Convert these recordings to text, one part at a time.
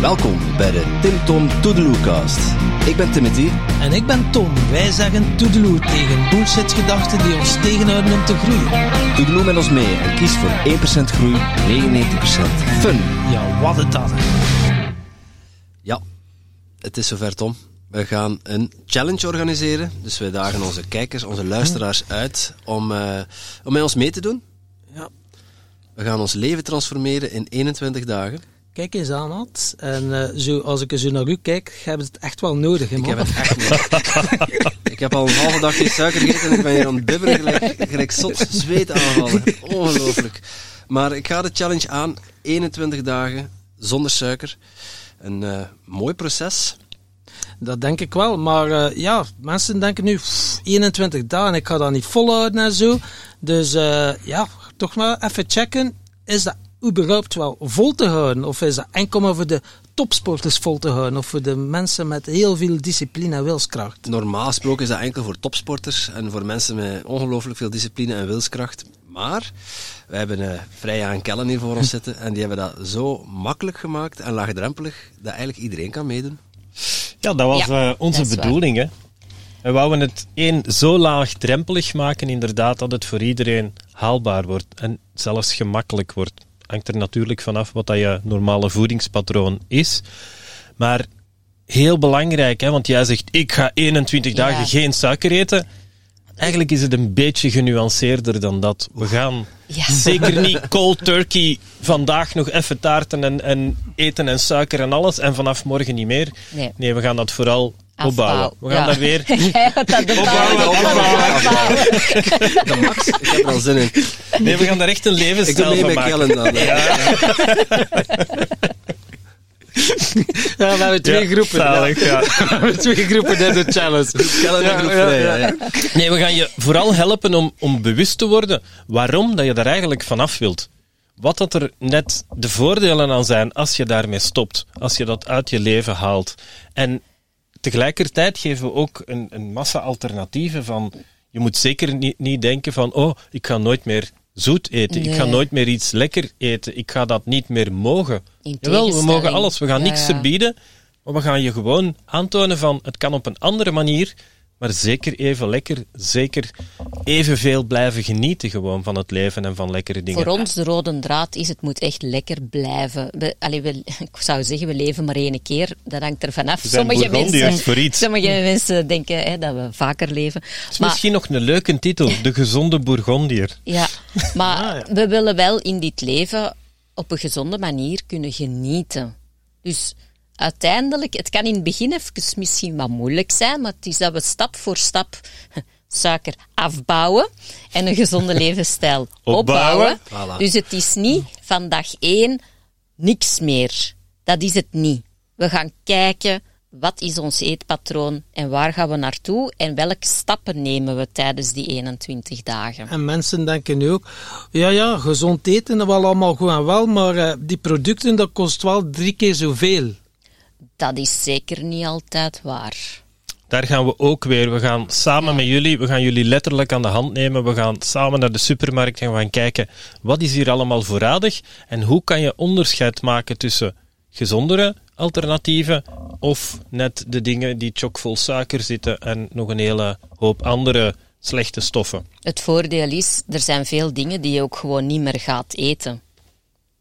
Welkom bij de Tim Tom Toedeloecast. Ik ben Timothy. En ik ben Tom. Wij zeggen toedeloe tegen bullshit-gedachten die ons tegenhouden om te groeien. Toedeloe met ons mee en kies voor 1% groei, 99% fun. Ja, wat het dan. Ja, het is zover Tom. We gaan een challenge organiseren. Dus wij dagen onze kijkers, onze luisteraars uit om, uh, om met ons mee te doen. We gaan ons leven transformeren in 21 dagen. Kijk eens aan, Ad. En uh, zo, als ik zo naar u kijk, hebben ze het echt wel nodig. Hè, ik heb het echt nodig. ik heb al een halve dag geen suiker gegeten en ik ben hier aan het bibberen gelijk, gelijk zot zweet aanvallen. Ongelooflijk. Maar ik ga de challenge aan. 21 dagen zonder suiker. Een uh, mooi proces. Dat denk ik wel. Maar uh, ja, mensen denken nu pff, 21 dagen, ik ga dat niet volhouden en zo. Dus ja, toch maar even checken. Is dat überhaupt wel vol te houden? Of is dat enkel maar voor de topsporters vol te houden? Of voor de mensen met heel veel discipline en wilskracht? Normaal gesproken is dat enkel voor topsporters en voor mensen met ongelooflijk veel discipline en wilskracht. Maar we hebben uh, Freya en Kellen hier voor ons zitten en die hebben dat zo makkelijk gemaakt en laagdrempelig dat eigenlijk iedereen kan meedoen. Ja, dat was ja, uh, onze bedoeling. Hè? We wouden het één zo laagdrempelig maken, inderdaad, dat het voor iedereen haalbaar wordt en zelfs gemakkelijk wordt hangt er natuurlijk vanaf wat dat je normale voedingspatroon is. Maar heel belangrijk, hè, want jij zegt ik ga 21 ja. dagen geen suiker eten. Eigenlijk is het een beetje genuanceerder dan dat. We gaan ja. zeker niet cold turkey vandaag nog even taarten en, en, eten en suiker en alles en vanaf morgen niet meer. Nee, nee we gaan dat vooral opbouwen. We gaan ja. daar weer opbouwen, opbouwen, De max, ik heb er al zin in. Nee, we gaan daar echt een levensstijl van maken. Ik doe mee met Kellen dan. Ja, we hebben twee Ja, groepen. zalig, ja. We hebben twee groepen in de challenge. Ja. Nee, we gaan je vooral helpen om, om bewust te worden waarom dat je daar eigenlijk vanaf wilt. Wat dat er net de voordelen aan zijn als je daarmee stopt, als je dat uit je leven haalt. En tegelijkertijd geven we ook een, een massa alternatieven van. Je moet zeker niet, niet denken van, oh, ik ga nooit meer zoet eten. Ik ga nooit meer iets lekker eten. Ik ga dat niet meer mogen. Jawel, we mogen alles. We gaan Ja, niks verbieden. Maar we gaan je gewoon aantonen van, het kan op een andere manier. Maar zeker even lekker, zeker evenveel blijven genieten gewoon van het leven en van lekkere dingen. Voor ons, de rode draad is, het moet echt lekker blijven. We, allee, we, ik zou zeggen, we leven maar één keer. Dat hangt er vanaf. Sommige mensen, voor iets. sommige mensen denken hè, dat we vaker leven. Is Maar, misschien nog een leuke titel, De Gezonde Bourgondier. ja, maar Ah, ja. we willen wel in dit leven op een gezonde manier kunnen genieten. Dus uiteindelijk, het kan in het begin even misschien wat moeilijk zijn, maar het is dat we stap voor stap suiker afbouwen en een gezonde levensstijl Opbouwen. opbouwen. Voilà. Dus het is niet van dag één niks meer. Dat is het niet. We gaan kijken wat is ons eetpatroon en waar gaan we naartoe en welke stappen nemen we tijdens die 21 dagen. En mensen denken nu ook, ja ja, gezond eten, dat wel allemaal goed en wel, maar eh, die producten, dat kost wel drie keer zoveel. Dat is zeker niet altijd waar. Daar gaan we ook weer. We gaan samen met jullie, we gaan jullie letterlijk aan de hand nemen. We gaan samen naar de supermarkt en we gaan kijken wat is hier allemaal voorradig en hoe kan je onderscheid maken tussen gezondere alternatieven of net de dingen die chockvol suiker zitten en nog een hele hoop andere slechte stoffen. Het voordeel is, er zijn veel dingen die je ook gewoon niet meer gaat eten.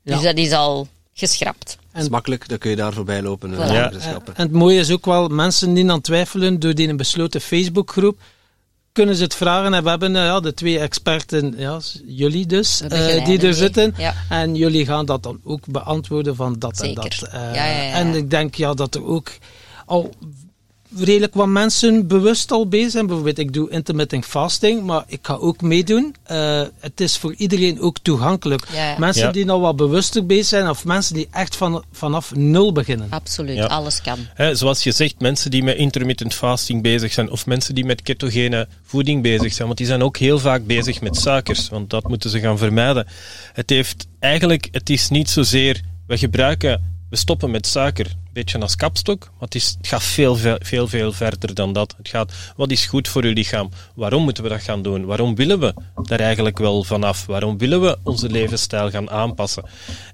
Ja. Dus dat is al geschrapt. Het is makkelijk, dan kun je daar voorbij lopen. en Voilà. Ja. En het mooie is ook wel, mensen die aan twijfelen door die een besloten Facebookgroep, kunnen ze het vragen. En we hebben eh, ja, de twee experten, ja, jullie dus, eh, die er zitten. Ja. En jullie gaan dat dan ook beantwoorden van dat Zeker. en dat. eh, Ja, ja, ja. En ik denk ja, dat er ook al redelijk wat mensen bewust al bezig zijn. Bijvoorbeeld, ik doe intermittent fasting, maar ik ga ook meedoen. Eh, het is voor iedereen ook toegankelijk. Ja, ja. Mensen Ja. die nou wat bewuster bezig zijn, of mensen die echt van, vanaf nul beginnen. Absoluut, Ja. alles kan. Hè, zoals je zegt, mensen die met intermittent fasting bezig zijn, of mensen die met ketogene voeding bezig zijn, want die zijn ook heel vaak bezig met suikers, want dat moeten ze gaan vermijden. Het heeft eigenlijk, het is niet zozeer, we gebruiken we stoppen met suiker, een beetje als kapstok, maar het, is, het gaat veel, veel, veel, veel verder dan dat. Het gaat, wat is goed voor uw lichaam? Waarom moeten we dat gaan doen? Waarom willen we daar eigenlijk wel vanaf? Waarom willen we onze levensstijl gaan aanpassen?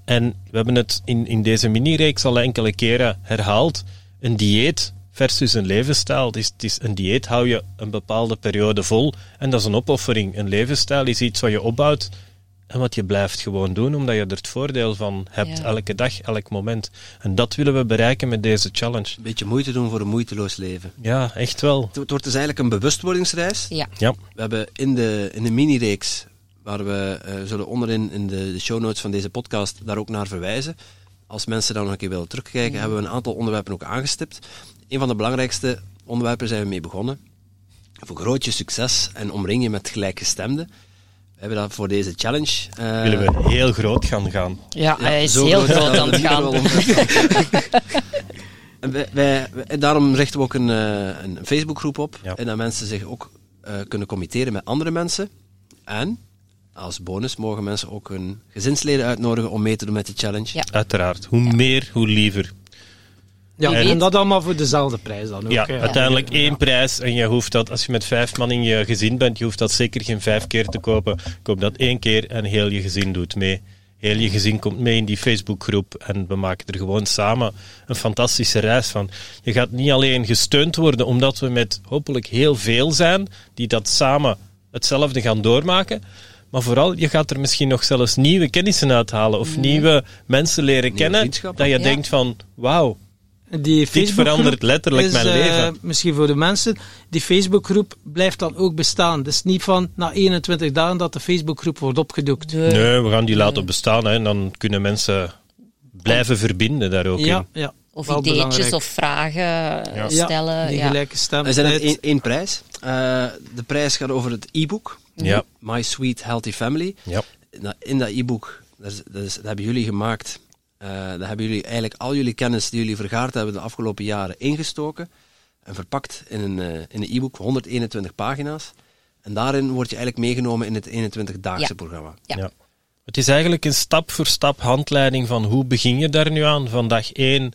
En we hebben het in, in deze mini-reeks al enkele keren herhaald. Een dieet versus een levensstijl. Het is, het is, een dieet hou je een bepaalde periode vol en dat is een opoffering. Een levensstijl is iets wat je opbouwt en wat je blijft gewoon doen, omdat je er het voordeel van hebt, Ja. elke dag, elk moment. En dat willen we bereiken met deze challenge. Een beetje moeite doen voor een moeiteloos leven. Ja, echt wel. Het wordt dus eigenlijk een bewustwordingsreis. Ja. Ja, We hebben in de, in de mini-reeks, waar we eh, zullen onderin in de, de show notes van deze podcast daar ook naar verwijzen. Als mensen daar nog een keer willen terugkijken, hebben we een aantal onderwerpen ook aangestipt. Een van de belangrijkste onderwerpen zijn we mee begonnen. Vergroot je succes en omring je met gelijkgestemden. We hebben dat voor deze challenge. eh, willen we heel groot gaan gaan. Ja, hij is heel groot groot dat aan we het gaan. En wij, wij- wij- daarom richten we ook een, eh, een Facebookgroep op. Ja. En dat mensen zich ook eh, kunnen committeren met andere mensen. En als bonus mogen mensen ook hun gezinsleden uitnodigen om mee te doen met die challenge. Ja. Uiteraard. Hoe meer, hoe liever. Ja, en dat allemaal voor dezelfde prijs dan ook. Ja, uiteindelijk Ja. één prijs en je hoeft dat, als je met vijf man in je gezin bent, je hoeft dat zeker geen vijf keer te kopen. Koop dat één keer en heel je gezin doet mee. Heel je gezin komt mee in die Facebookgroep en we maken er gewoon samen een fantastische reis van. Je gaat niet alleen gesteund worden omdat we met hopelijk heel veel zijn die dat samen hetzelfde gaan doormaken, maar vooral je gaat er misschien nog zelfs nieuwe kennissen uithalen of nieuwe mensen leren kennen, dat je Ja. denkt van wauw, Die Facebookgroep verandert letterlijk is, mijn eh, leven. misschien voor de mensen, die Facebookgroep blijft dan ook bestaan. Het is niet van na 21 dagen dat de Facebookgroep wordt opgedoekt. Nee, we gaan die laten bestaan hè, en dan kunnen mensen blijven verbinden daar ook Ja, in. ja. Of wel ideetjes belangrijk. of vragen Ja. stellen. die Ja. gelijke stem. Er zijn één, prijs. Eh, de prijs gaat over het e-book. Ja. My Sweet Healthy Family. Ja. Nou, In dat e-book, dat, is- dat, is- dat hebben jullie gemaakt. Eh daar hebben jullie eigenlijk al jullie kennis die jullie vergaard hebben de afgelopen jaren ingestoken. En verpakt in een, eh, in een e-book, 121 pagina's. En daarin word je eigenlijk meegenomen in het 21-daagse Ja. programma. Ja. Ja. Het is eigenlijk een stap voor stap handleiding van hoe begin je daar nu aan. Van dag 1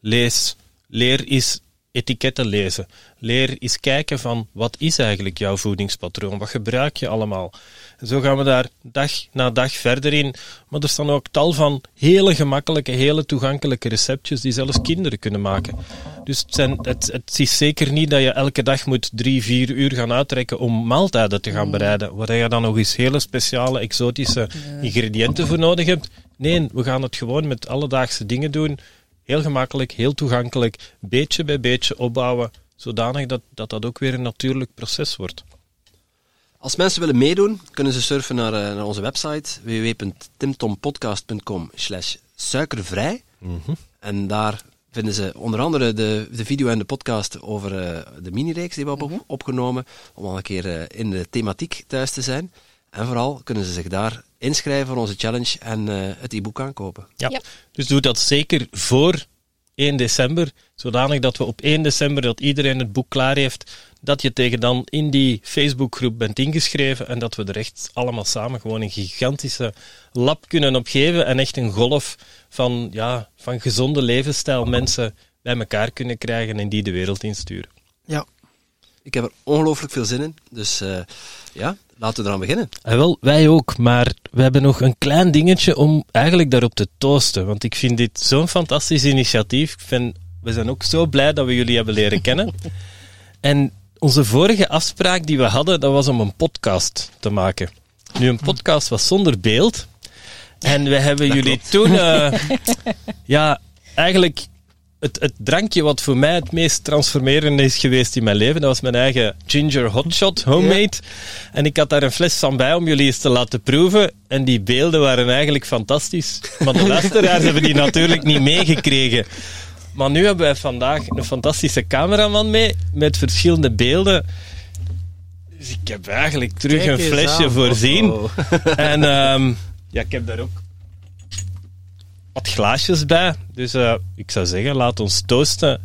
lees, leer is etiketten lezen. Leer eens kijken van wat is eigenlijk jouw voedingspatroon? Wat gebruik je allemaal? En zo gaan we daar dag na dag verder in. Maar er staan ook tal van hele gemakkelijke, hele toegankelijke receptjes die zelfs kinderen kunnen maken. Dus het, zijn, het, het is zeker niet dat je elke dag moet drie, vier uur gaan uittrekken om maaltijden te gaan bereiden. Waar je dan nog eens hele speciale, exotische ingrediënten voor nodig hebt. Nee, we gaan het gewoon met alledaagse dingen doen. Heel gemakkelijk, heel toegankelijk, beetje bij beetje opbouwen, zodanig dat dat, dat ook weer een natuurlijk proces wordt. Als mensen willen meedoen, kunnen ze surfen naar, eh, naar onze website www.timtompodcast.com slash suikervrij. En daar vinden ze onder andere de, de video en de podcast over eh, de mini-reeks die we hebben op- opgenomen, om al een keer eh, in de thematiek thuis te zijn. En vooral kunnen ze zich daar inschrijven voor onze challenge en eh, het e-book aankopen. Ja. Ja. Dus doe dat zeker voor 1 december, zodanig dat we op 1 december, dat iedereen het boek klaar heeft, dat je tegen dan in die Facebookgroep bent ingeschreven en dat we er echt allemaal samen gewoon een gigantische lab kunnen opgeven en echt een golf van, ja, van gezonde levensstijl mensen bij elkaar kunnen krijgen en die de wereld insturen. Ja. Ik heb er ongelooflijk veel zin in, dus eh, ja, laten we eraan beginnen. En wel, wij ook, maar we hebben nog een klein dingetje om eigenlijk daarop te toosten. Want ik vind dit zo'n fantastisch initiatief. Ik vind, we zijn ook zo blij dat we jullie hebben leren kennen. en onze vorige afspraak die we hadden, dat was om een podcast te maken. Nu, een podcast was zonder beeld. En we hebben jullie toen, eh, ja, eigenlijk het, het drankje wat voor mij het meest transformerende is geweest in mijn leven, dat was mijn eigen Ginger Hotshot Homemade. En ik had daar een fles van bij om jullie eens te laten proeven. En die beelden waren eigenlijk fantastisch. Maar de luisteraars hebben die natuurlijk niet meegekregen. Maar nu hebben wij vandaag een fantastische cameraman mee, met verschillende beelden. Dus ik heb eigenlijk terug een flesje aan. voorzien. Oh. En ehm, ja, ik heb daar ook wat glaasjes bij. Dus eh, ik zou zeggen, laat ons toosten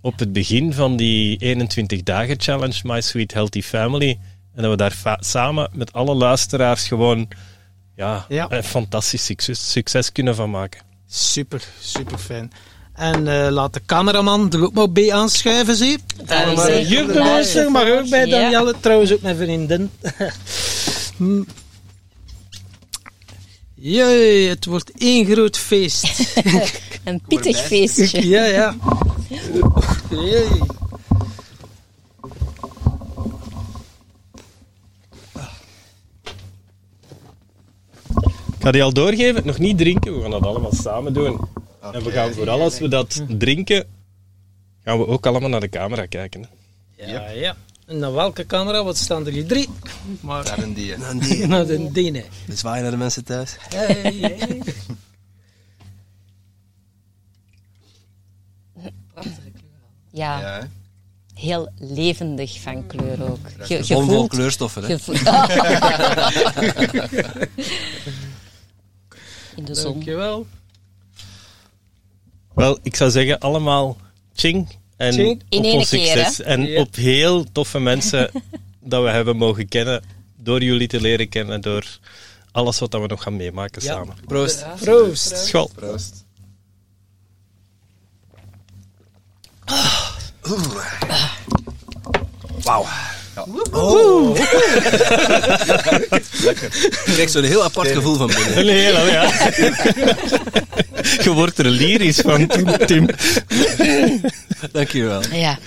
op het begin van die 21 dagen challenge My Sweet Healthy Family. En dat we daar samen met alle luisteraars gewoon ja, Ja. een fantastisch succes, succes kunnen van maken. Super, super fijn. En uh, laat de cameraman er ook maar bij aanschuiven, zie. En de Monster, maar ook bij Danielle, ja. trouwens ook mijn vriendin. Jee, het wordt één groot feest. Een pittig feestje. ja, ja. Jee. Ik ga die al doorgeven, nog niet drinken, we gaan dat allemaal samen doen. Okay. En we gaan vooral als we dat drinken, gaan we ook allemaal naar de camera kijken. Ja, ja. ja. En naar welke camera? Wat staan er hier? Drie. Maar... Naar een die. Naar een die. naar een die, nee. Dus zwaaien naar de mensen thuis. Hey, hey. Ja. ja heel levendig van kleur ook. Je, je voelt, kleurstoffen, hè? In de zon. Dankjewel. Wel, ik zou zeggen allemaal ching. En op ons succes. en ja. op heel toffe mensen dat we hebben mogen kennen. Door jullie te leren kennen. Door alles wat we nog gaan meemaken ja. samen. Proost. Proost. School. Proost. Wauw. Ja. Oh. Lekker. Ik krijg zo'n heel apart gevoel van binnen. Een heel, ja. Je wordt er lyrisch van, Tim. Dankjewel. Ja.